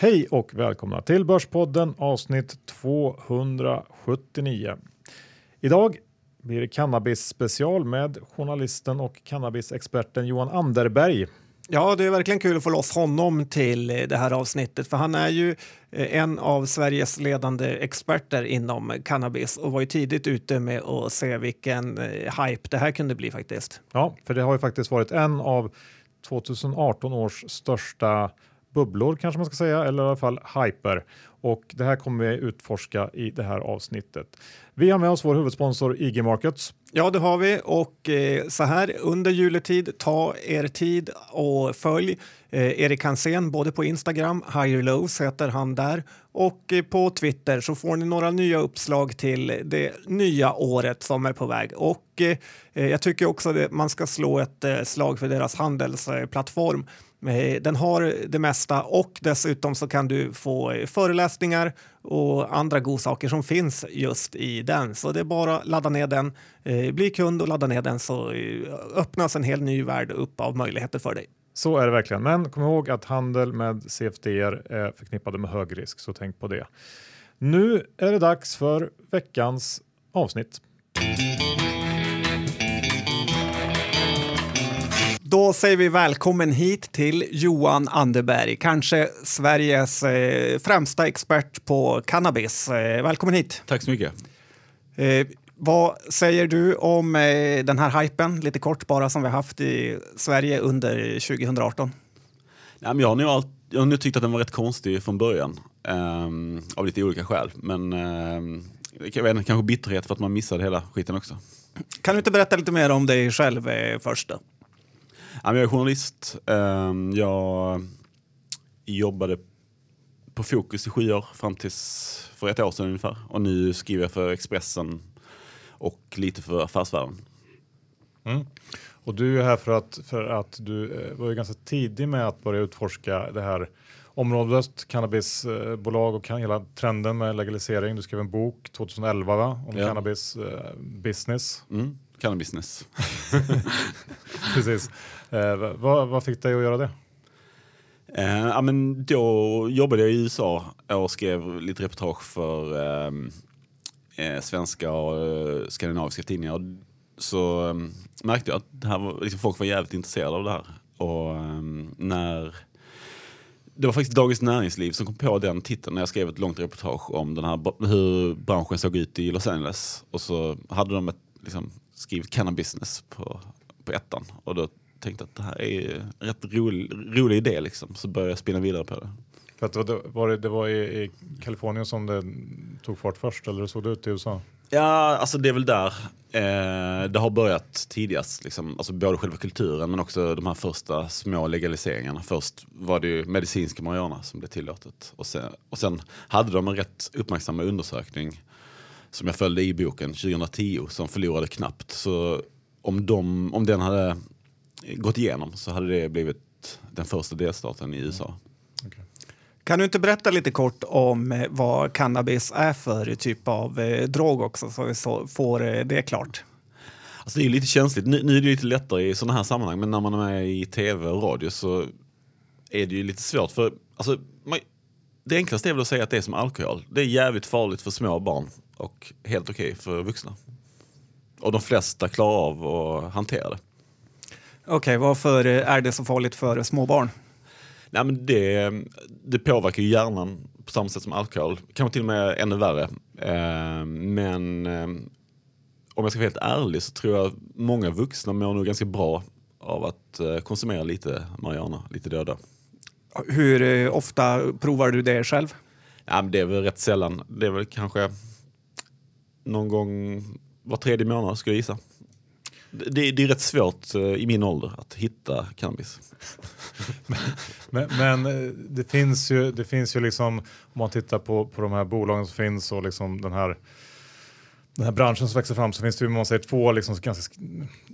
Hej och välkomna till Börspodden avsnitt 279. Idag blir det cannabis special med journalisten och cannabisexperten Johan Anderberg. Ja, det är verkligen kul att få loss honom till det här avsnittet, för han är ju eh, en av Sveriges ledande experter inom cannabis och var ju tidigt ute med att se vilken eh, hype det här kunde bli faktiskt. Ja, för det har ju faktiskt varit en av 2018 års största bubblor kanske man ska säga, eller i alla fall hyper. Och det här kommer vi utforska i det här avsnittet. Vi har med oss vår huvudsponsor IG Markets. Ja, det har vi och eh, så här under juletid, ta er tid och följ eh, Erik Hansén både på Instagram, Higher Lows heter han där och eh, på Twitter så får ni några nya uppslag till det nya året som är på väg. Och eh, jag tycker också att man ska slå ett eh, slag för deras handelsplattform. Eh, den har det mesta och dessutom så kan du få föreläsningar och andra godsaker som finns just i den. Så det är bara att ladda ner den, eh, bli kund och ladda ner den så eh, öppnas en hel ny värld upp av möjligheter för dig. Så är det verkligen. Men kom ihåg att handel med CFDR är förknippade med hög risk, så tänk på det. Nu är det dags för veckans avsnitt. Då säger vi välkommen hit till Johan Anderberg, kanske Sveriges eh, främsta expert på cannabis. Eh, välkommen hit! Tack så mycket. Eh, vad säger du om eh, den här hypen, lite kort bara, som vi haft i Sverige under 2018? Nej, men jag, har all, jag har nog tyckt att den var rätt konstig från början, ehm, av lite olika skäl. Men ehm, jag vet inte, kanske bitterhet för att man missade hela skiten också. Kan du inte berätta lite mer om dig själv eh, först? Då? Jag är journalist. Ehm, jag jobbade på Fokus i sju år fram tills för ett år sedan ungefär. Och nu skriver jag för Expressen och lite för Affärsvärlden. Mm. Och du är här för att, för att du eh, var ju ganska tidig med att börja utforska det här området, cannabisbolag och hela trenden med legalisering. Du skrev en bok 2011 va? om Ja. cannabis eh, business. Mm. Cannabisness. Precis. Eh, vad, vad fick dig att göra det? Eh, ja, men då jobbade jag i USA och skrev lite reportage för eh, eh, svenska och eh, skandinaviska tidningar. Så eh, märkte jag att det här var, liksom, folk var jävligt intresserade av det här. Och när det var faktiskt Dagens Näringsliv som kom på den titeln när jag skrev ett långt reportage om den här, hur branschen såg ut i Los Angeles. Och så hade de ett, liksom, skrivit cannabis på, på ettan. Och då tänkte jag att det här är en rätt rolig, rolig idé. Liksom. Så började jag spinna vidare på det. För att det var, det, det var i, i Kalifornien som det tog fart först eller såg det ut i USA? Ja, alltså det är väl där eh, det har börjat tidigast. Liksom. Alltså både själva kulturen men också de här första små legaliseringarna. Först var det ju medicinska marijuana som blev tillåtet. Och sen, och sen hade de en rätt uppmärksamma undersökning som jag följde i boken 2010 som förlorade knappt. Så om, de, om den hade gått igenom så hade det blivit den första delstaten i USA. Kan du inte berätta lite kort om eh, vad cannabis är för typ av eh, drog också, så vi så, får eh, det klart? Alltså det är lite känsligt. Nu, nu är det lite lättare i sådana här sammanhang, men när man är med i tv och radio så är det ju lite svårt. För alltså, man, Det enklaste är väl att säga att det är som alkohol. Det är jävligt farligt för små barn och helt okej för vuxna. Och de flesta klarar av att hantera det. Okej, varför eh, är det så farligt för småbarn? Nej, men det, det påverkar ju hjärnan på samma sätt som alkohol. Kanske till och med ännu värre. Eh, men eh, om jag ska vara helt ärlig så tror jag många vuxna mår nog ganska bra av att eh, konsumera lite marijuana, lite då. Hur ofta provar du det själv? Ja, men det är väl rätt sällan. Det är väl kanske någon gång var tredje månad skulle jag gissa. Det, det är rätt svårt eh, i min ålder att hitta cannabis. Men, men eh, det finns ju, det finns ju liksom, om man tittar på, på de här bolagen som finns och liksom den här den här branschen som växer fram så finns det ju man säger, två liksom ganska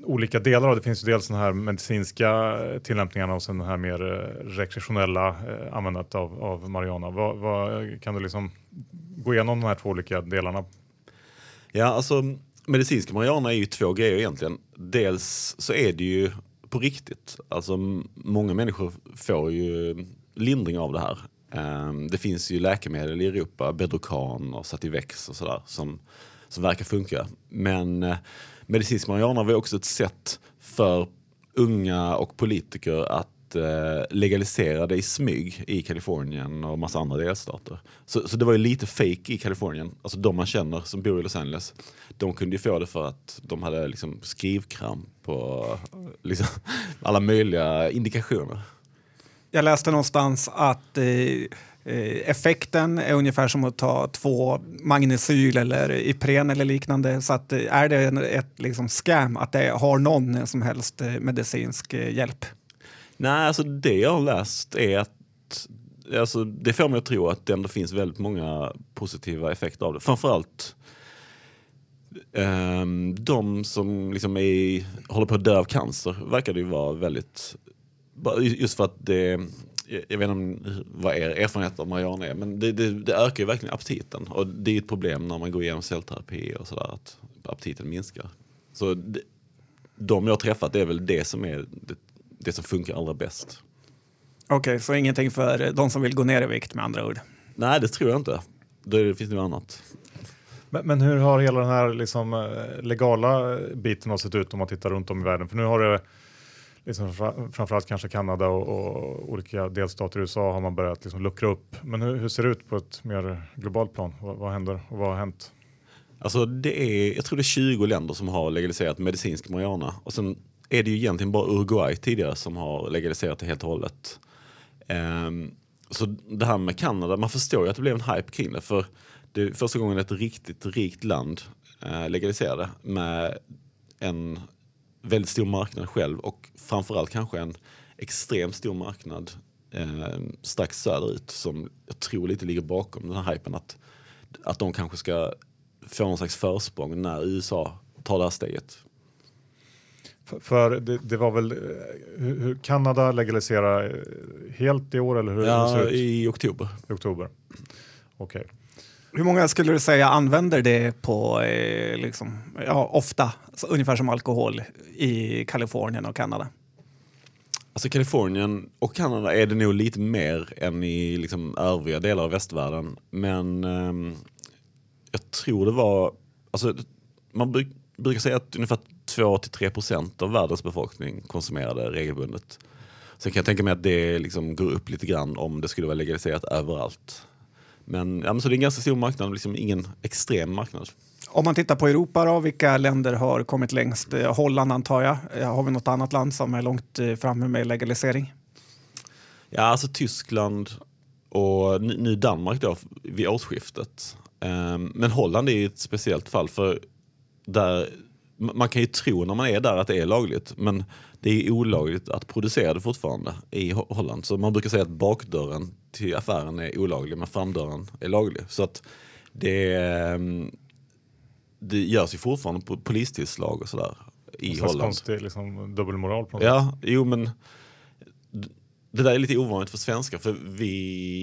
olika delar av det. finns ju dels den här medicinska tillämpningarna och sen den här mer eh, rekreationella eh, användandet av, av marijuana. Vad, vad, kan du liksom gå igenom de här två olika delarna? Ja, alltså medicinska marijuana är ju två grejer egentligen. Dels så är det ju på riktigt. Alltså många människor får ju lindring av det här. Ehm, det finns ju läkemedel i Europa, Bedrocan och Sativex och sådär som, som verkar funka. Men eh, medicinsk marijuana var också ett sätt för unga och politiker att Eh, legaliserade legalisera det i smyg i Kalifornien och massa andra delstater. Så, så det var ju lite fake i Kalifornien. Alltså de man känner som bor i Los Angeles, de kunde ju få det för att de hade liksom skrivkramp och eh, liksom alla möjliga indikationer. Jag läste någonstans att eh, eh effekten är ungefär som att ta två magnesyl eller Ipren eller liknande. Så att, är det ett liksom scam att det har någon som helst medicinsk hjälp? Nej, alltså det jag har läst är att alltså, det får mig att tro att det ändå finns väldigt många positiva effekter av det. Framförallt um, de som liksom är, håller på att dö av cancer verkar det ju vara väldigt... Just för att det... Jag vet inte vad er erfarenhet av marijuana är, men det, det, det, ökar ju verkligen aptiten. Och det är ett problem när man går igenom cellterapi och sådär, att aptiten minskar. Så det, de jag har träffat, det är väl det som är det, det som funkar allra bäst. Okej, okay, så ingenting för de som vill gå ner i vikt med andra ord? Nej, det tror jag inte. Det finns nog annat. Men, men, hur har hela den här liksom, eh, legala biten sett ut om man tittar runt om i världen? För nu har det liksom, framförallt kanske Kanada och, och, olika delstater i USA har man börjat liksom luckra upp. Men hur, hur ser det ut på ett mer globalt plan? Vad, vad händer och vad har hänt? Alltså det är, jag tror det är 20 länder som har legaliserat medicinsk marijuana och sen är det ju egentligen bara Uruguay tidigare som har legaliserat det helt och hållet. Um, så det här med Kanada, man förstår ju att det blev en hype kring det för det är första gången ett riktigt rikt land uh, legaliserade med en väldigt stor marknad själv och framförallt kanske en extremt stor marknad eh, strax söderut som jag tror lite ligger bakom den här hypen att, att de kanske ska få någon slags försprång när USA tar det här steget. För, det, det, var väl, hur, hur Kanada legaliserar helt i år eller hur ja, ser det ut? i oktober. I oktober. Okej. Okay. Hur många skulle du säga använder det på, eh, liksom, ja, ofta, ungefär som alkohol i Kalifornien och Kanada? Alltså Kalifornien och Kanada är det nog lite mer än i liksom, övriga delar av västvärlden. Men eh, jag tror det var, alltså, man bruk, brukar säga att ungefär 2-3 procent av världens befolkning konsumerar det regelbundet. Sen kan jag tänka mig att det liksom går upp lite grann om det skulle vara legaliserat överallt. Men, ja, men så det är en ganska stor marknad, liksom ingen extrem marknad. Om man tittar på Europa, då, vilka länder har kommit längst? Eh, Holland antar jag. Eh, har vi något annat land som är långt eh, framme med legalisering? Ja, alltså Tyskland och nu Danmark då vid årsskiftet. Ehm, men Holland är ett speciellt fall för där man kan ju tro när man är där att det är lagligt, men det är olagligt att producera det fortfarande i Holland. Så man brukar säga att bakdörren till affären är olaglig, men framdörren är laglig. Så att det, ehm, det görs ju fortfarande på polistillslag och sådär i Holland. konstig liksom, dubbelmoral på något Ja, sätt. jo men det där är lite ovanligt för svenskar för vi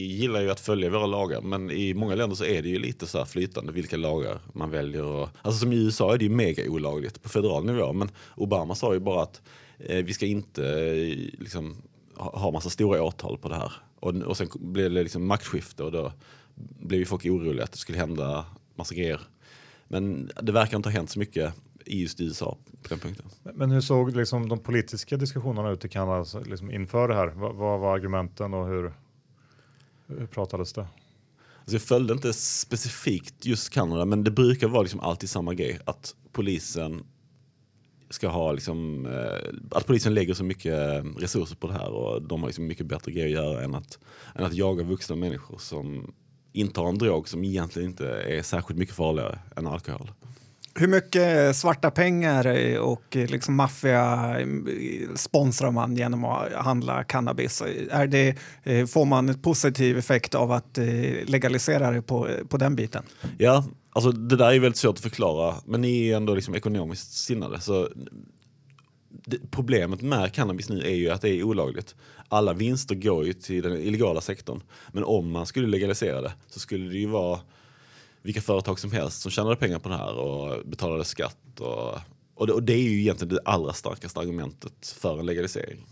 gillar ju att följa våra lagar men i många länder så är det ju lite så flytande vilka lagar man väljer. Och, alltså som i USA är det ju mega olagligt på federal nivå men Obama sa ju bara att eh, vi ska inte eh, liksom, ha, ha massa stora åtal på det här. Och, och sen blev det liksom maktskifte och då blev ju folk oroliga att det skulle hända massa grejer. Men det verkar inte ha hänt så mycket just USA på den punkten. Men hur såg liksom de politiska diskussionerna ut i Kanada liksom inför det här? Vad, vad var argumenten och hur, hur pratades det? Alltså jag följde inte specifikt just Kanada, men det brukar vara liksom alltid samma grej. Att polisen ska ha liksom, eh, att polisen lägger så mycket resurser på det här och de har liksom mycket bättre grejer att göra än att, än att jaga vuxna människor som intar en drog som egentligen inte är särskilt mycket farligare än alkohol. Hur mycket eh, svarta pengar eh, och eh, liksom maffia sponsrar man genom att handla cannabis? Är det, får man en positiv effekt av att legalisera det på, på den biten? Ja, alltså det där är väldigt svårt att förklara, men ni är ändå liksom ekonomiskt sinnade. Så problemet med cannabis nu är ju att det är olagligt. Alla vinster går ju till den illegala sektorn. Men om man skulle legalisera det så skulle det ju vara vilka företag som helst som tjänade pengar på det här och betalade skatt. Och, och, det, och det är ju egentligen det allra starkaste argumentet för en legalisering.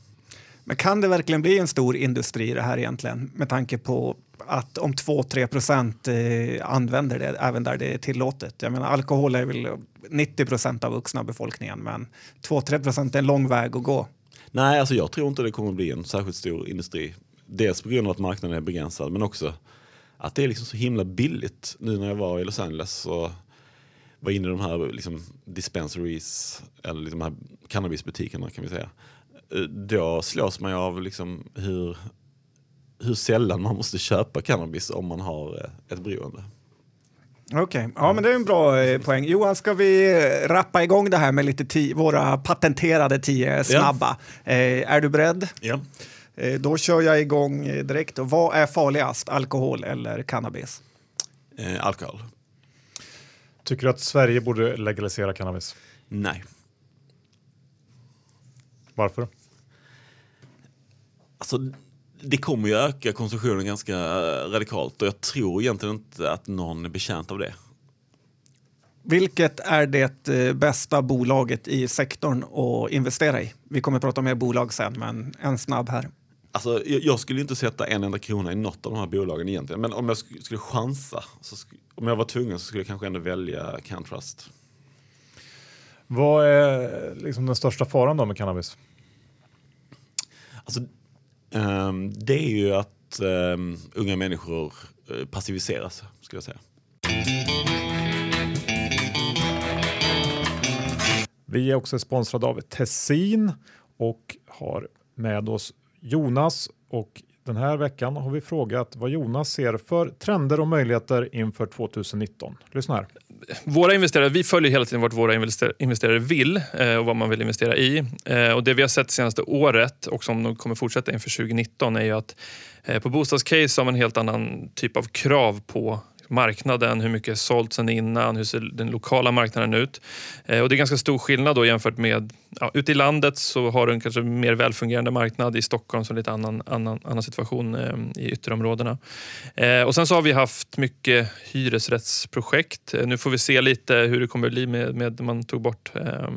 Men kan det verkligen bli en stor industri det här egentligen med tanke på att om 2-3 procent eh, använder det även där det är tillåtet. Jag menar, alkohol är väl 90 procent av vuxna befolkningen, men 2-3 procent är en lång väg att gå. Nej, alltså jag tror inte det kommer bli en särskilt stor industri. Dels på grund av att marknaden är begränsad, men också att det är liksom så himla billigt. Nu när jag var i Los Angeles och var inne i de här liksom, dispensaries, eller liksom de här cannabisbutikerna kan vi säga. Eh, då slås man ju av liksom hur, hur sällan man måste köpa cannabis om man har eh, ett beroende. Okej, okay. ja men det är en bra eh, poäng. Johan, ska vi rappa igång det här med lite våra patenterade tio snabba? Ja. Eh, är du beredd? Ja. Eh, då kör jag igång direkt. Vad är farligast, alkohol eller cannabis? Eh, alkohol. Tycker du att Sverige borde legalisera cannabis? Nej. Varför? Alltså, det kommer ju öka konsumtionen ganska radikalt och jag tror egentligen inte att någon är betjänt av det. Vilket är det eh, bästa bolaget i sektorn att investera i? Vi kommer att prata mer bolag sen, men en snabb här. Alltså, jag skulle inte sätta en enda krona i något av de här bolagen egentligen. Men om jag skulle chansa, så om jag var tvungen så skulle jag kanske ändå välja Cantrust. Vad är liksom den största faran då med cannabis? Alltså, um, det är ju att um, unga människor uh, passiviseras, skulle jag säga. Vi är också sponsrade av Tessin och har med oss Jonas och den här veckan har vi frågat vad Jonas ser för trender och möjligheter inför 2019. Lyssna här. Våra investerare, vi följer hela tiden vart våra investerare vill eh, och vad man vill investera i. Eh, och det vi har sett senaste året och som kommer fortsätta inför 2019 är ju att eh, på bostadscase har man en helt annan typ av krav på marknaden, hur mycket är sålt sen innan, hur ser den lokala marknaden ut? Eh, och det är ganska stor skillnad då jämfört med, ja, ute i landet så har du en kanske mer välfungerande marknad, i Stockholm så lite annan, annan, annan situation eh, i ytterområdena. Eh, och sen så har vi haft mycket hyresrättsprojekt. Eh, nu får vi se lite hur det kommer att bli med, med man tog bort Eh,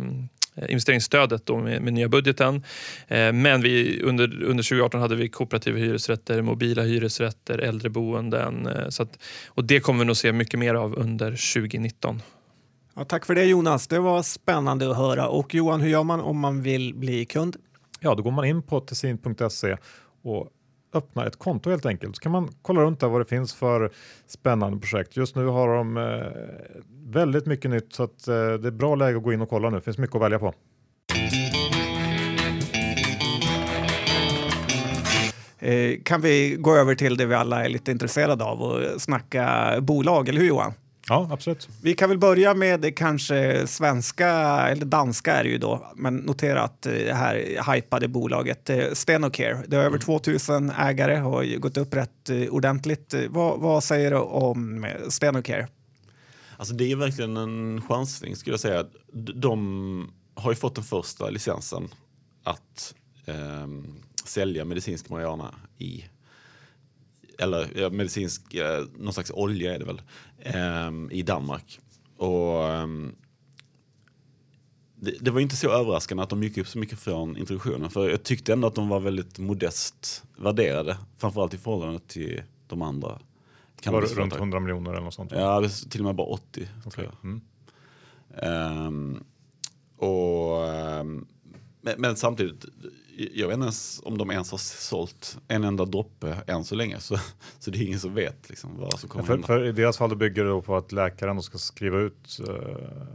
investeringsstödet då med, med nya budgeten. Eh, men vi, under, under 2018 hade vi kooperativa hyresrätter, mobila hyresrätter, äldreboenden. Eh, så att, och det kommer vi nog se mycket mer av under 2019. Ja, tack för det Jonas, det var spännande att höra. Och Johan, hur gör man om man vill bli kund? Ja, då går man in på tessin.se och öppna ett konto helt enkelt. Så kan man kolla runt där vad det finns för spännande projekt. Just nu har de eh, väldigt mycket nytt så att, eh, det är bra läge att gå in och kolla nu. Det finns mycket att välja på. Eh, kan vi gå över till det vi alla är lite intresserade av och snacka bolag, eller hur Johan? Ja, absolut. Vi kan väl börja med det kanske svenska, eller danska är det ju då, men notera att eh, det här hypade bolaget eh, Stenocare, det har över 2000 mm. ägare har gått upp rätt eh, ordentligt. Vad, vad säger du om Stenocare? Alltså det är verkligen en chansning skulle jag säga. De har ju fått den första licensen att eh, sälja medicinsk marijuana i eller ja, medicinsk, eh, någon slags olja är det väl, eh, i Danmark. Och eh, det, det, var inte så överraskande att de gick upp så mycket från introduktionen. För jag tyckte ändå att de var väldigt modest värderade. Framförallt i förhållande till de andra. Var det runt 100 miljoner eller något sånt? Ja, till och med bara 80. Okay. Mm. Um, och, um, men, men, samtidigt, jag vet inte ens om de ens har sålt en enda droppe än så länge. Så, så det är ingen som vet liksom, vad som kommer för, hända. För I deras fall bygger det på att läkaren ska skriva ut. Uh,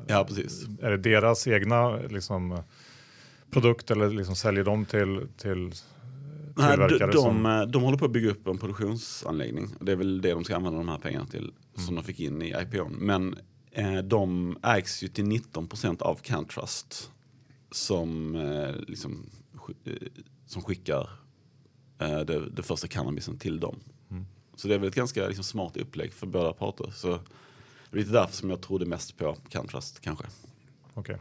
ja, precis. Är det deras egna liksom, produkt eller liksom säljer de till, till Nej, de, de, som... de håller på att bygga upp en produktionsanläggning. Det är väl det de ska använda de här pengarna till mm. som de fick in i IPO. Men eh, de ägs ju till 19 av Cantrust som eh, liksom Eh, som skickar eh, det, det, första cannabisen till dem. Mm. Så det är väl ett ganska liksom, smart upplägg för båda parter. Så det är lite därför som jag trodde mest på Cantrust kanske. Okay.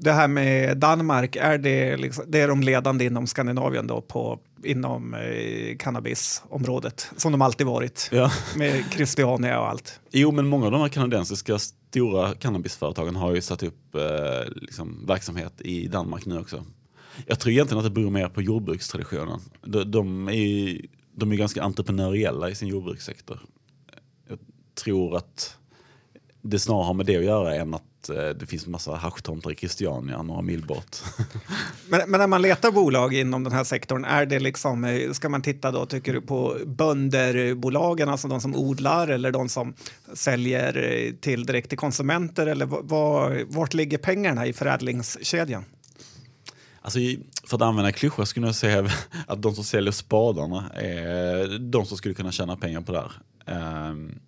Det här med Danmark, är det, liksom, det är de ledande inom Skandinavien då på, inom eh, cannabisområdet som de alltid varit ja. med Christiania och allt. Jo, men många av de här kanadensiska stora cannabisföretagen har ju satt upp eh, liksom, verksamhet i Danmark nu också. Jag tror egentligen att det beror mer på jordbrukstraditionen. De, de är de är ganska entreprenöriella i sin jordbrukssektor. Jag tror att det snarare har med det att göra än att eh, det finns massa haschtomtar i Christiania några mil bort. Men, men när man letar bolag inom den här sektorn, är det liksom, eh, ska man titta då, tycker du, på bönderbolagen, alltså de som odlar eller de som säljer eh, till direkt till konsumenter? Eller var, vart ligger pengarna i förädlingskedjan? Alltså, för att använda en klyscha skulle jag säga att de som säljer spadarna är de som skulle kunna tjäna pengar på det här. Um,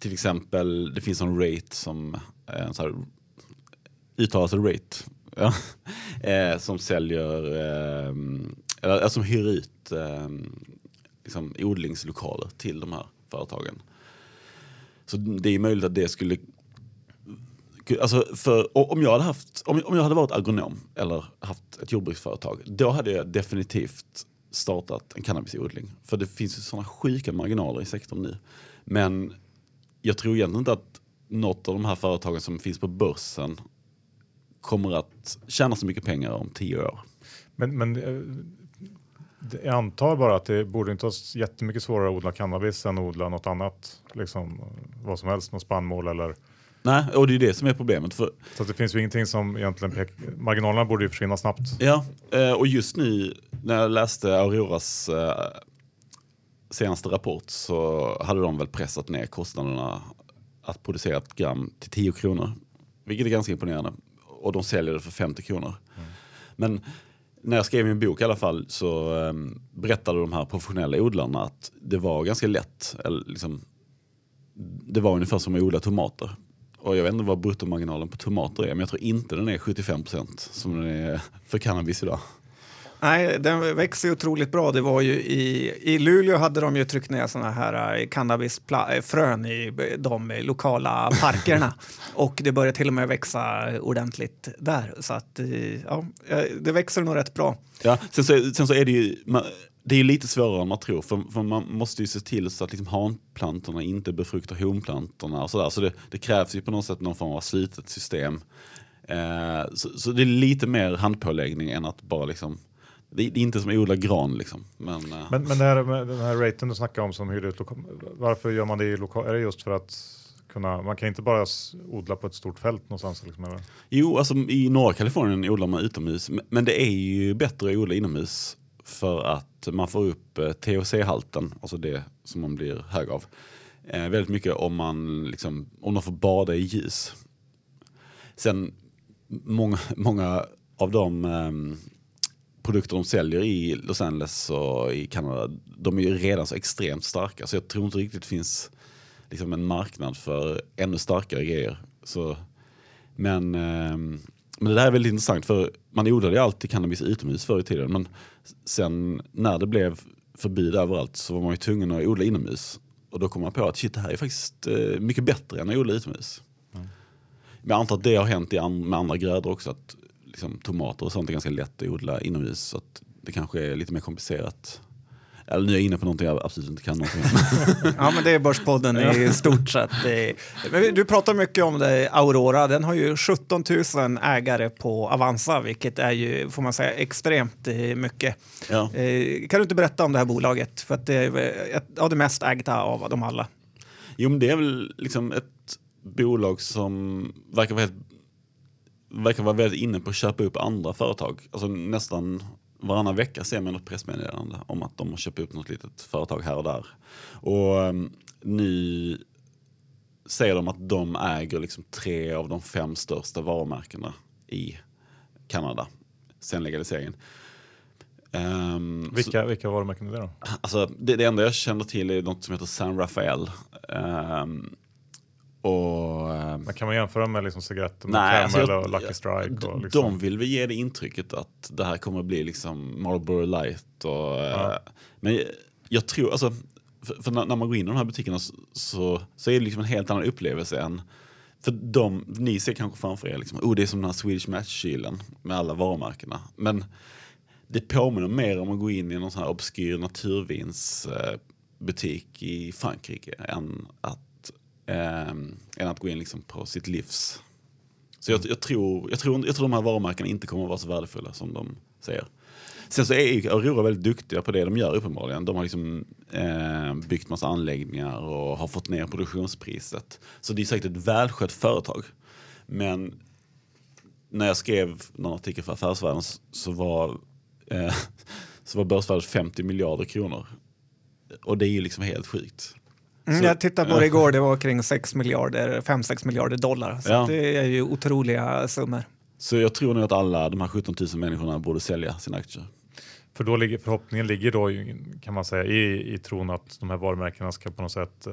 till exempel, det finns en rate som en så här, uttalas rate, ja, eh, som säljer, ehm, eller som hyr ut ehm, liksom, odlingslokaler till de här företagen. Så det är möjligt att det skulle Alltså för, om, jag hade haft, om, om jag hade varit agronom eller haft ett jordbruksföretag, då hade jag definitivt startat en cannabisodling. För det finns ju sådana sjuka marginaler i sektorn nu. Men jag tror egentligen inte att något av de här företagen som finns på börsen kommer att tjäna så mycket pengar om tio år. Men, men eh, jag antar bara att det borde inte vara jättemycket svårare att odla cannabis än att odla något annat. Liksom, vad som helst, något spannmål eller... Nej, och det är det som är problemet. För Så att det finns ju ingenting som egentligen pek, Marginalerna borde ju försvinna snabbt. Ja, eh, och just nu när jag läste Auroras eh, senaste rapport så hade de väl pressat ner kostnaderna att producera ett gram till 10 kronor. Vilket är ganska imponerande. Och de säljer det för 50 kronor. Men när jag skrev min bok i alla fall så eh, berättade de här professionella odlarna att det var ganska lätt. Eller liksom, det var ungefär som att odla tomater. Och jag vet inte vad bruttomarginalen på tomater är, men jag tror inte den är 75% som den är för cannabis idag. Nej, den växer otroligt bra. Det var ju i, I Luleå hade de ju tryckt ner såna här eh, cannabisfrön i de lokala parkerna. och det börjar till och med växa ordentligt där. Så att, eh, ja, eh, det växer nog rätt bra. Ja, sen, så, sen så är det ju man, det är lite svårare än man tror, för, för man måste ju se till så att liksom hanplantorna inte befruktar honplantorna och sådär. Så det, det krävs ju på något sätt någon form av slutet system. Eh, så, så det är lite mer handpåläggning än att bara liksom, det är, inte som att odla gran liksom. Men, eh, Men, men här, den här raten du snackar om som hyr ut varför gör man det i lokal? Är det just för att kunna, man kan inte bara odla på ett stort fält någonstans? Liksom, eller? Jo, alltså i norra Kalifornien odlar man utomhus, men- men det är ju bättre att odla inomhus för att man får upp eh, THC-halten, alltså det som man blir hög av, eh, väldigt mycket om man, liksom, om man får bada i ljus. Sen många, många av de eh, produkter de säljer i Los Angeles och i Kanada, de är ju redan så extremt starka så jag tror inte riktigt det finns liksom en marknad för ännu starkare grejer. Så, men, eh, men det där är väldigt intressant för man odlade ju alltid cannabis utomhus förr i tiden men sen när det blev förbud överallt så var man ju tvungen att odla inomhus. Och då kom man på att shit, det här är faktiskt eh, mycket bättre än att odla utomhus. Men jag antar att det har hänt i an- med andra grödor också. Att liksom, tomater och sånt är ganska lätt att odla inomhus. Så att det kanske är lite mer komplicerat. Eller nu är jag inne på någonting jag absolut inte kan någonting. Ja, men det är Börspodden i stort sett. Du pratar mycket om det, Aurora. Den har ju 17 000 ägare på Avanza, vilket är ju, får man säga, extremt eh, mycket. ja. Eh, Kan du inte berätta om det här bolaget? För att det är ett av de mest ägda av dem alla. Jo men det är väl liksom ett bolag som verkar vara, helt, verkar vara väldigt inne på att köpa upp andra företag. Alltså nästan varannan vecka ser man något pressmeddelande om att de har köpt upp något litet företag här och där. Och um, nu säger de att de äger liksom tre av de fem största varumärkena i Kanada sen legaliseringen. Ehm, så- Vilka, vilka varumärken är det då? Alltså, det, det enda jag känner till är något som heter San Rafael. Ehm, och, ehm, Men kan man jämföra med liksom cigaretter med nej, alltså, Camel jag- och Lucky Strike? Och liksom. de vill väl ge det intrycket att det här kommer att bli liksom Marlboro Light. Och, Ja. eh, Men jag tror, alltså, för, för när, när man går in i de här butikerna så, så, så är det liksom en helt annan upplevelse än för de, ni ser kanske framför er, liksom, oh, det är som den här Swedish Match-kylen med alla varumärkena. Men det påminner mer om att gå in i någon sån här obskyr naturvinsbutik i Frankrike än att, Eh, än att gå in liksom på sitt livs. Så jag, jag, tror, jag, tror, jag tror de här varumärkena inte kommer att vara så värdefulla som de säger. Sen så är ju Aurora väldigt duktiga på det de gör uppenbarligen. De har liksom eh, byggt massa anläggningar och har fått ner produktionspriset. Så det är säkert ett välskött företag. Men när jag skrev någon artikel för Affärsvärlden så var, eh, så var börsvärdet 50 miljarder kronor. Och det är ju liksom helt sjukt. Mm, jag tittade på det igår, det var kring 6 miljarder, 5-6 miljarder dollar. Så Ja. det är ju otroliga summor. Så jag tror nog att alla de här 17 000 människorna borde sälja sina aktier. För då ligger förhoppningen ligger då kan man säga i, i tron att de här varumärkena ska på något sätt eh,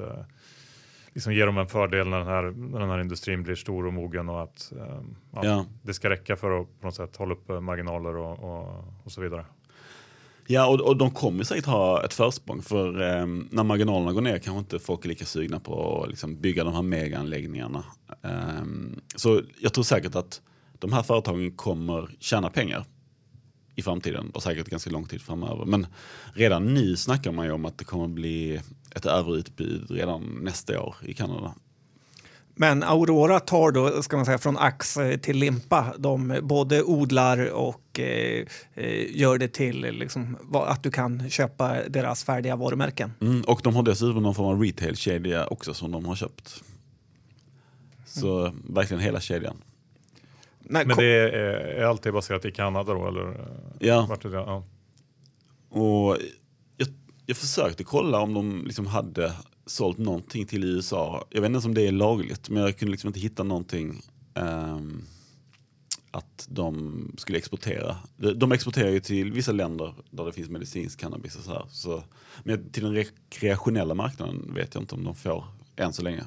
liksom ge dem en fördel när den, här, när den här industrin blir stor och mogen och att eh, ja, Ja. det ska räcka för att på något sätt hålla upp marginaler och, och, och så vidare. Ja, och, och de kommer säkert ha ett försprång för eh, när marginalerna går ner kanske inte folk är lika sugna på att liksom, bygga de här megaanläggningarna. Eh, så jag tror säkert att de här företagen kommer tjäna pengar i framtiden och säkert ganska lång tid framöver. Men redan nu snackar man ju om att det kommer bli ett överutbud redan nästa år i Kanada. Men Aurora tar då, ska man säga, från ax eh, till limpa. De både odlar och eh, eh, gör det till liksom, att du kan köpa deras färdiga varumärken. Mm, och de har dessutom någon form av retail-kedja också som de har köpt. Så verkligen hela kedjan. Nej, Men det är, är alltid baserat i Kanada då eller? Ja. Vart är det? Ja. Och jag, försökte kolla om de liksom hade sålt någonting till USA. Jag vet inte ens om det är lagligt, men jag kunde liksom inte hitta någonting um, att de skulle exportera. De, exporterar ju till vissa länder där det finns medicinsk cannabis och så här. Så, men till den rekreationella marknaden vet jag inte om de får än så länge.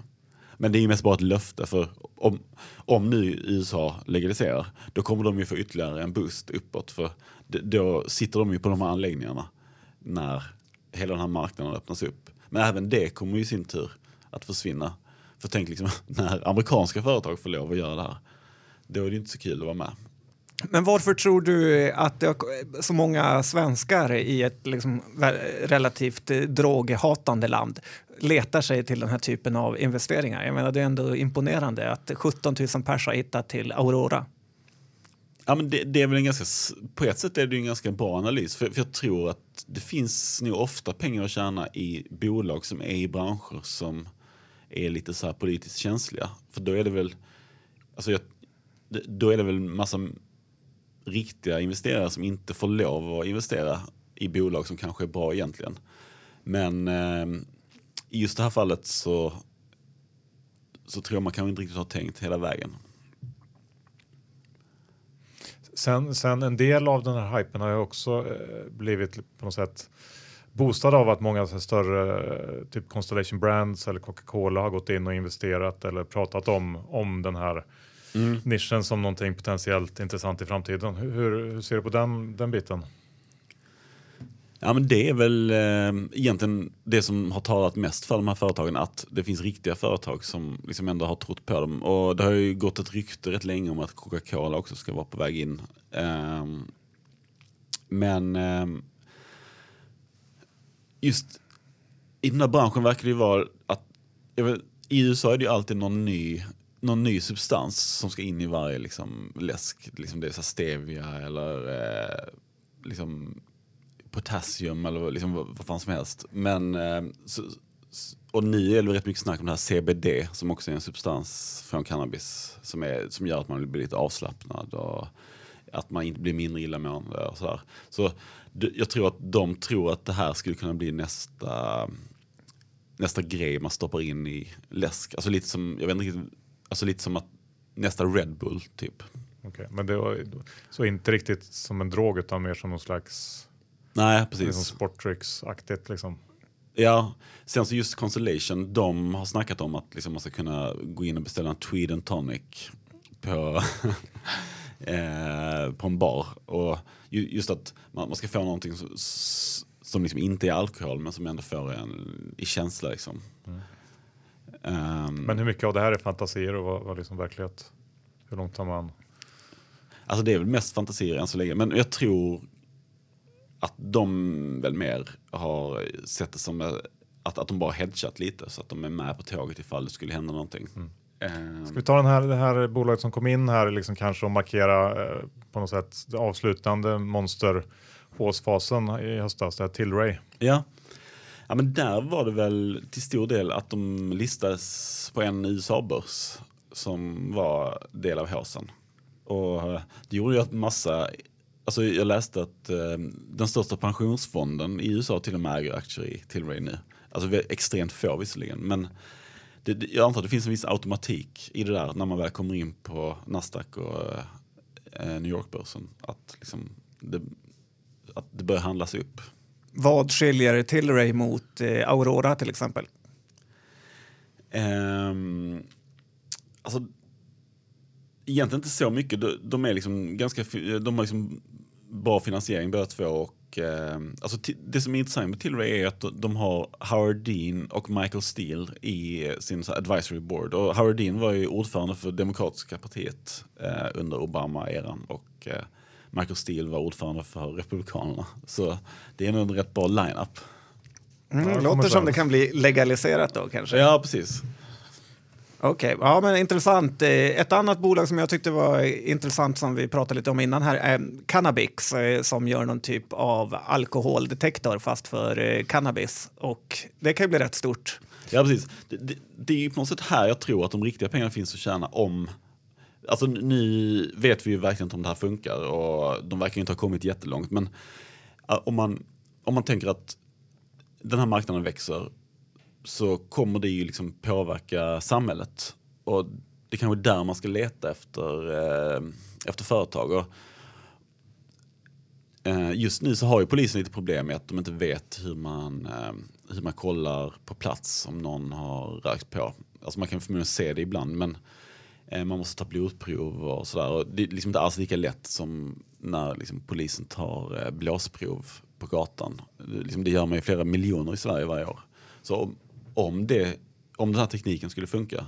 Men det är ju mest bara ett löfte för om, om nu USA legaliserar då kommer de ju få ytterligare en boost uppåt för då sitter de ju på de här anläggningarna när hela den här marknaden öppnas upp. Men även det kommer ju i sin tur att försvinna. För tänk liksom när amerikanska företag får lov att göra det här. Då är det inte så kul att vara med. Men varför tror du att det är så många svenskar i ett liksom relativt eh, droghatande land letar sig till den här typen av investeringar? Jag menar, det är ändå imponerande att 17 000 pers har hittat till Aurora. Ja, men det, det är väl en ganska, på ett sätt är det en ganska bra analys. För, för jag tror att det finns nog ofta pengar att tjäna i bolag som är i branscher som är lite så här politiskt känsliga. För då är det väl, alltså jag, då är det väl massa riktiga investerare som inte får lov att investera i bolag som kanske är bra egentligen. Men eh, i just det här fallet så, så tror jag man kanske inte riktigt har tänkt hela vägen. Sen, sen en del av den här hypen har ju också eh, blivit på något sätt boostad av att många större eh, typ Constellation Brands eller Coca-Cola har gått in och investerat eller pratat om, om den här nischen som någonting potentiellt intressant i framtiden. Hur, hur, hur ser du på den, den biten? Ja, men det är väl eh, egentligen det som har talat mest för de här företagen, att det finns riktiga företag som liksom ändå har trott på dem. Och det har ju gått ett rykte rätt länge om att Coca-Cola också ska vara på väg in. Eh, men eh, just i den här branschen verkar det ju vara att jag vet, i USA är det ju alltid någon ny, någon ny substans som ska in i varje liksom, läsk. Liksom det är så stevia eller eh, liksom potassium eller liksom vad, vad fan som helst. Men, eh, så, och nu är det rätt mycket snack om det här CBD som också är en substans från cannabis som, är, som gör att man blir lite avslappnad och att man inte blir mindre illamående och sådär. Så jag tror att de tror att det här skulle kunna bli nästa, nästa grej man stoppar in i läsk. Alltså lite som, jag vet inte alltså lite som att nästa Red Bull typ. Okej, Men det var så inte riktigt som en drog utan mer som någon slags Nej, liksom precis. sportdrycksaktigt liksom. Ja, sen så just Constellation, de har snackat om att liksom man ska kunna gå in och beställa en Tweed and Tonic på, eh, på en bar. Och ju- just att man, man ska få någonting som, som liksom inte är alkohol men som ändå får en i känsla. Liksom. Ehm, Men hur mycket av det här är fantasier och vad, vad liksom verklighet? Hur långt tar man? Alltså det är väl mest fantasier än så länge. Men jag tror att de väl mer har sett det som eh, att, att de bara hedgat lite så att de är med på tåget ifall det skulle hända någonting. Eh, Ska vi ta den här, det här bolaget som kom in här liksom kanske och markera eh, på något sätt det avslutande monster håsfasen i höstas, det här Tilray. Ja. ja, men där var det väl till stor del att de listades på en USA-börs som var del av håsen. Och eh, det gjorde ju att massa, alltså jag läste att eh, den största pensionsfonden i USA till och med äger aktier i Tilray nu. Alltså extremt få visserligen, men det, det- jag antar att det finns en viss automatik i det där när man väl kommer in på Nasdaq och eh, New York-börsen. Att, liksom, det, att det börjar handlas upp. Vad skiljer Tilray mot eh, Aurora till exempel? Ehm, alltså, egentligen inte så mycket. De, de är liksom ganska, fi- de har liksom bra finansiering båda två. Och, ehm, alltså, det som är intressant med Tilray är att de- har Howard Dean och Michael Steele i sin så här, advisory board. Och Howard Dean var ju ordförande för Demokratiska partiet eh, under Obama-eran. Och eh, Michael Steele var ordförande för Republikanerna. Så det är nog en rätt bra line-up. Mm, låter som det kan bli legaliserat då kanske. Ja, precis. Okej, ja men intressant. Eh, ett annat bolag som jag tyckte var intressant som vi pratade lite om innan här är Cannabix eh, som gör någon typ av alkoholdetektor fast för eh, cannabis. Och det kan ju bli rätt stort. Ja, precis. Det, det, det är ju på något sätt här jag tror att de riktiga pengarna finns att tjäna om... Alltså nu vet vi ju verkligen inte om det här funkar och de verkar inte ha kommit jättelångt. Men om man, om man tänker att den här marknaden växer så kommer det ju liksom påverka samhället. Och det kanske är där man ska leta efter, eh, efter företag. Och, eh, just nu så har ju polisen lite problem med att de inte vet hur man, eh, hur man kollar på plats om någon har rökt på. Alltså man kan förmodligen se det ibland men eh, man måste ta blodprov och sådär. Och det är liksom inte alls lika lätt som när liksom, polisen tar eh, blåsprov på gatan. Det, liksom, det gör man ju flera miljoner i Sverige varje år. Så om, om, det, om den här tekniken skulle funka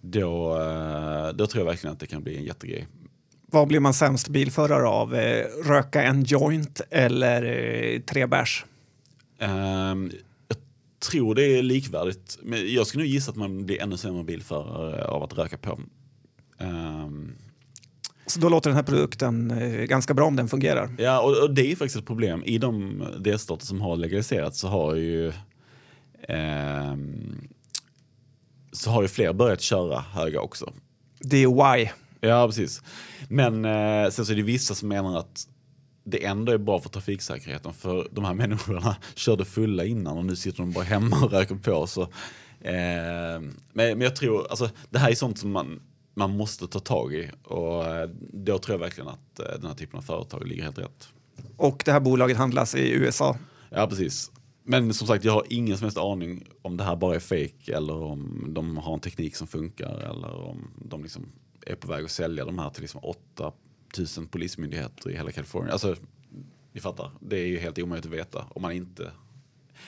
då, eh, då tror jag verkligen att det kan bli en jättegrej. Vad blir man sämst bilförare av? Eh, Röka en joint eller eh, tre bärs? Ehm, jag tror det är likvärdigt. Men jag skulle nog gissa att man blir ännu sämre bilförare av att röka på. Ehm, Så då låter den här produkten ganska bra om den fungerar. ja, och, och det är faktiskt ett problem. I de delstater som har legaliserat så har ju ehm, så har ju fler börjat köra höga också. DOY. Ja, precis. Men eh, sen så är det vissa som menar att det ändå är bra för trafiksäkerheten för de här människorna körde fulla innan och nu sitter de bara hemma och röker på. Så, eh, men, men jag tror, alltså det här är sånt som man, man måste ta tag i och eh, då tror jag verkligen att eh, den här typen av företag ligger helt rätt. Och det här bolaget handlas i USA. Ja, precis. Men som sagt, jag har ingen som helst aning om det här bara är fake eller om de har en teknik som funkar eller om de liksom är på väg att sälja de här till liksom 8000 polismyndigheter i hela Kalifornien. Alltså, ni fattar, det är ju helt omöjligt att veta om man inte...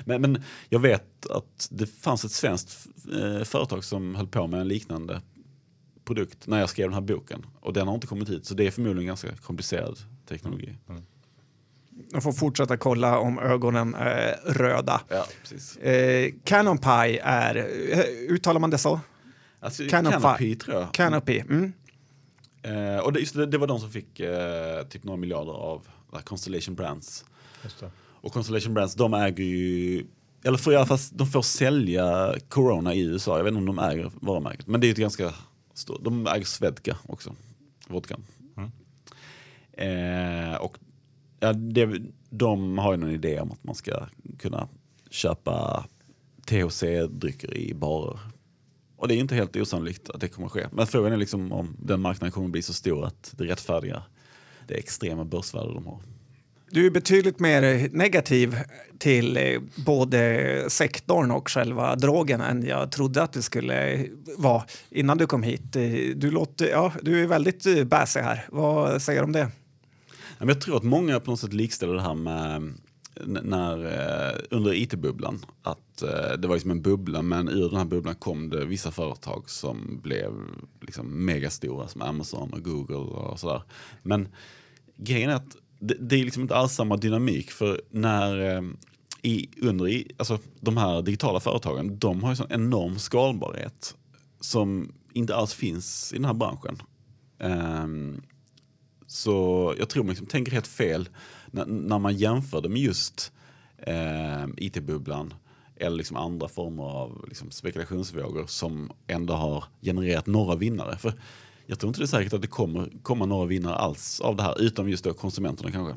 Men, men jag vet att det fanns ett svenskt eh, företag som höll på med en liknande produkt när jag skrev den här boken. Och den har inte kommit hit, så det är förmodligen ganska komplicerad teknologi. Mm. De får fortsätta kolla om ögonen är röda. Ja, precis. Eh, Canon Pi är, eh, uttalar man det så? Alltså, Canopy. Canopy tror jag. Canopy. Mm. Eh, och det, just det, det var de som fick eh, typ några miljarder av här Constellation Brands. Just det. Och Constellation Brands, de äger ju, eller får i alla fall, de får sälja Corona i USA. Jag vet inte om de äger varumärket, men det är ju ett ganska stort, de äger Svedka också, vodkan. Eh, och ja, det, de har ju någon idé om att man ska kunna köpa THC-drycker i barer. Och det är inte helt osannolikt att det kommer att ske. Men frågan är liksom om den marknaden kommer att bli så stor att det rättfärdigar det extrema börsvärde de har. Du är betydligt mer negativ till eh, både sektorn och själva drogen än jag trodde att du skulle vara innan du kom hit. Eh, du, låter, ja, du är väldigt baissig. bäsig här. Vad säger du om det? Men Jag tror att många på något sätt likställer det här med när, eh, under IT-bubblan. Att eh, det var liksom en bubbla men ur den här bubblan kom det vissa företag som blev liksom megastora som Amazon och Google och sådär. Men grejen är att det, det är liksom inte alls samma dynamik för när eh, i, under i, alltså, de här digitala företagen, de har ju sån enorm skalbarhet som inte alls finns i den här branschen. Um, så jag tror man liksom tänker helt fel när, när man jämför det med just eh, it-bubblan eller liksom andra former av liksom spekulationsvågor som ändå har genererat några vinnare. För jag tror inte det är säkert att det kommer komma några vinnare alls av det här, utom just då konsumenterna kanske.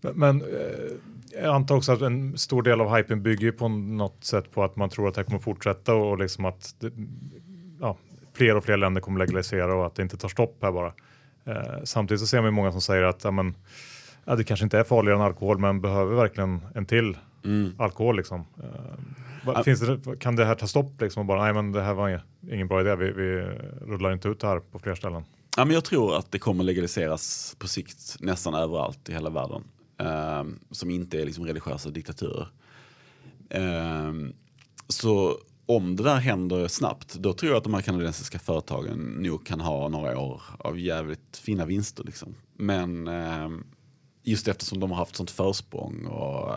Men eh, jag antar också att en stor del av hypen bygger på något sätt på att man tror att det kommer fortsätta och liksom att det, ja, fler och fler länder kommer legalisera och att det inte tar stopp här bara. Eh, samtidigt så ser man många som säger att ja, men, ja, det kanske inte är farligare än alkohol men behöver verkligen en till mm. alkohol. Liksom. Eh, finns det, kan det här ta stopp liksom och bara nej men det här var ingen bra idé, vi, vi rullar inte ut det här på fler ställen? Ja, men jag tror att det kommer legaliseras på sikt nästan överallt i hela världen. Eh, som inte är liksom religiösa diktaturer. Eh, så om det där händer snabbt, då tror jag att de här kanadensiska företagen nog kan ha några år av jävligt fina vinster. Liksom. Men eh, just eftersom de har haft sånt försprång och,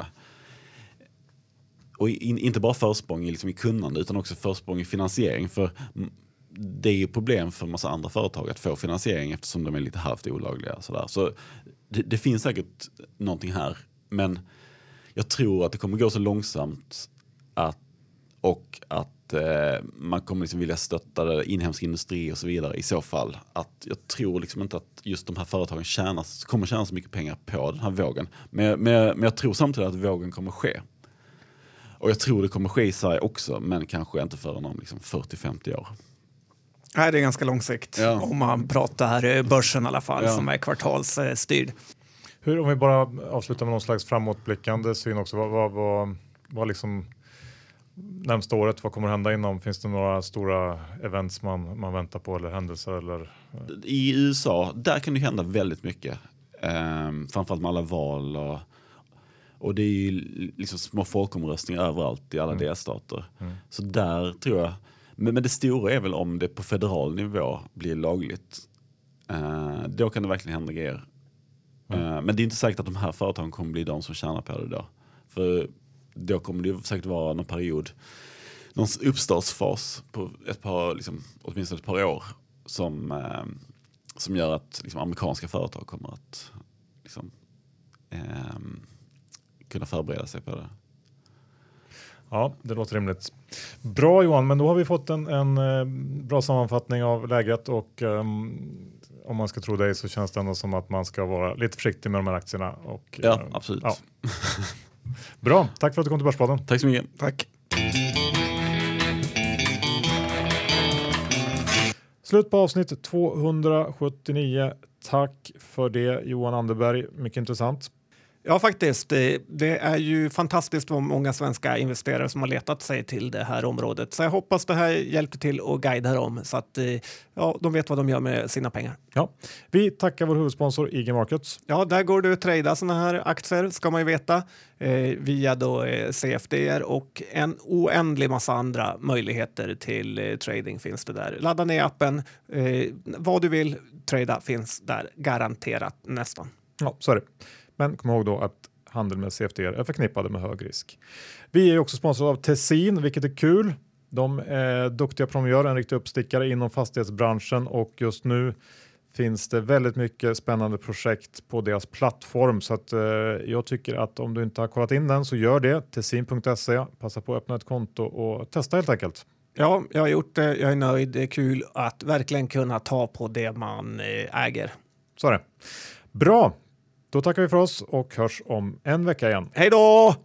och in, inte bara försprång i, liksom i kunnande utan också försprång i finansiering. För det är ju problem för massa andra företag att få finansiering eftersom de är lite halvt olagliga. Sådär. Så det, det finns säkert någonting här. Men jag tror att det kommer gå så långsamt att och att eh, man kommer liksom vilja stötta inhemsk industri och så vidare i så fall. Att jag tror liksom inte att just de här företagen tjänas, kommer tjäna så mycket pengar på den här vågen. Men, men, men jag tror samtidigt att vågen kommer ske. Och jag tror det kommer ske i Sverige också, men kanske inte förrän om liksom 40-50 år. Nej, det är ganska lång sikt ja. om man pratar eh, börsen i alla fall ja. som är kvartalsstyrd. Hur, om vi bara avslutar med någon slags framåtblickande syn också. Vad, vad, vad, vad liksom närmsta året? Vad kommer hända inom? Finns det några stora events man, man väntar på eller händelser? Eller? I USA, där kan det hända väldigt mycket. Um, framförallt med alla val och, och det är ju liksom små folkomröstningar överallt i alla mm. delstater. Mm. Så där tror jag, men, men det stora är väl om det på federal nivå blir lagligt. Uh, då kan det verkligen hända grejer. Mm. Uh, men det är inte säkert att de här företagen kommer bli de som tjänar på det då. För då kommer det säkert vara någon period, någon uppstartsfas på ett par, liksom, åtminstone ett par år som, eh, som gör att liksom, amerikanska företag kommer att liksom, eh, kunna förbereda sig på det. Ja, det låter rimligt. Bra Johan, men då har vi fått en, en eh, bra sammanfattning av läget och um, om man ska tro dig så känns det ändå som att man ska vara lite försiktig med de här aktierna. Och, ja, uh, absolut. Ja. Bra, tack för att du kom till Börspodden. Tack så mycket. Tack. Slut på avsnitt 279. Tack för det Johan Anderberg, mycket intressant. Ja, faktiskt. Det är ju fantastiskt vad många svenska investerare som har letat sig till det här området. Så jag hoppas det här hjälpte till att guida dem så att eh, ja, de vet vad de gör med sina pengar. Ja. Vi tackar vår huvudsponsor IG Markets. Ja, där går du att trada sådana här aktier ska man ju veta eh, via då eh, CFDR och en oändlig massa andra möjligheter till eh, trading finns det där. Ladda ner appen. Vad du vill trada finns där garanterat nästan. Ja, så är det. Men kom ihåg då att handel med CFD är förknippade med hög risk. Vi är också sponsrade av Tessin, vilket är kul. De är duktiga gör, en riktig uppstickare inom fastighetsbranschen och just nu finns det väldigt mycket spännande projekt på deras plattform så att eh, jag tycker att om du inte har kollat in den så gör det. Tessin.se. Passa på att öppna ett konto och testa helt enkelt. Ja, jag har gjort det. Jag är nöjd. Det är kul att verkligen kunna ta på det man eh, äger. Så är det. Bra, då tackar vi för oss och hörs om en vecka igen. Hej då!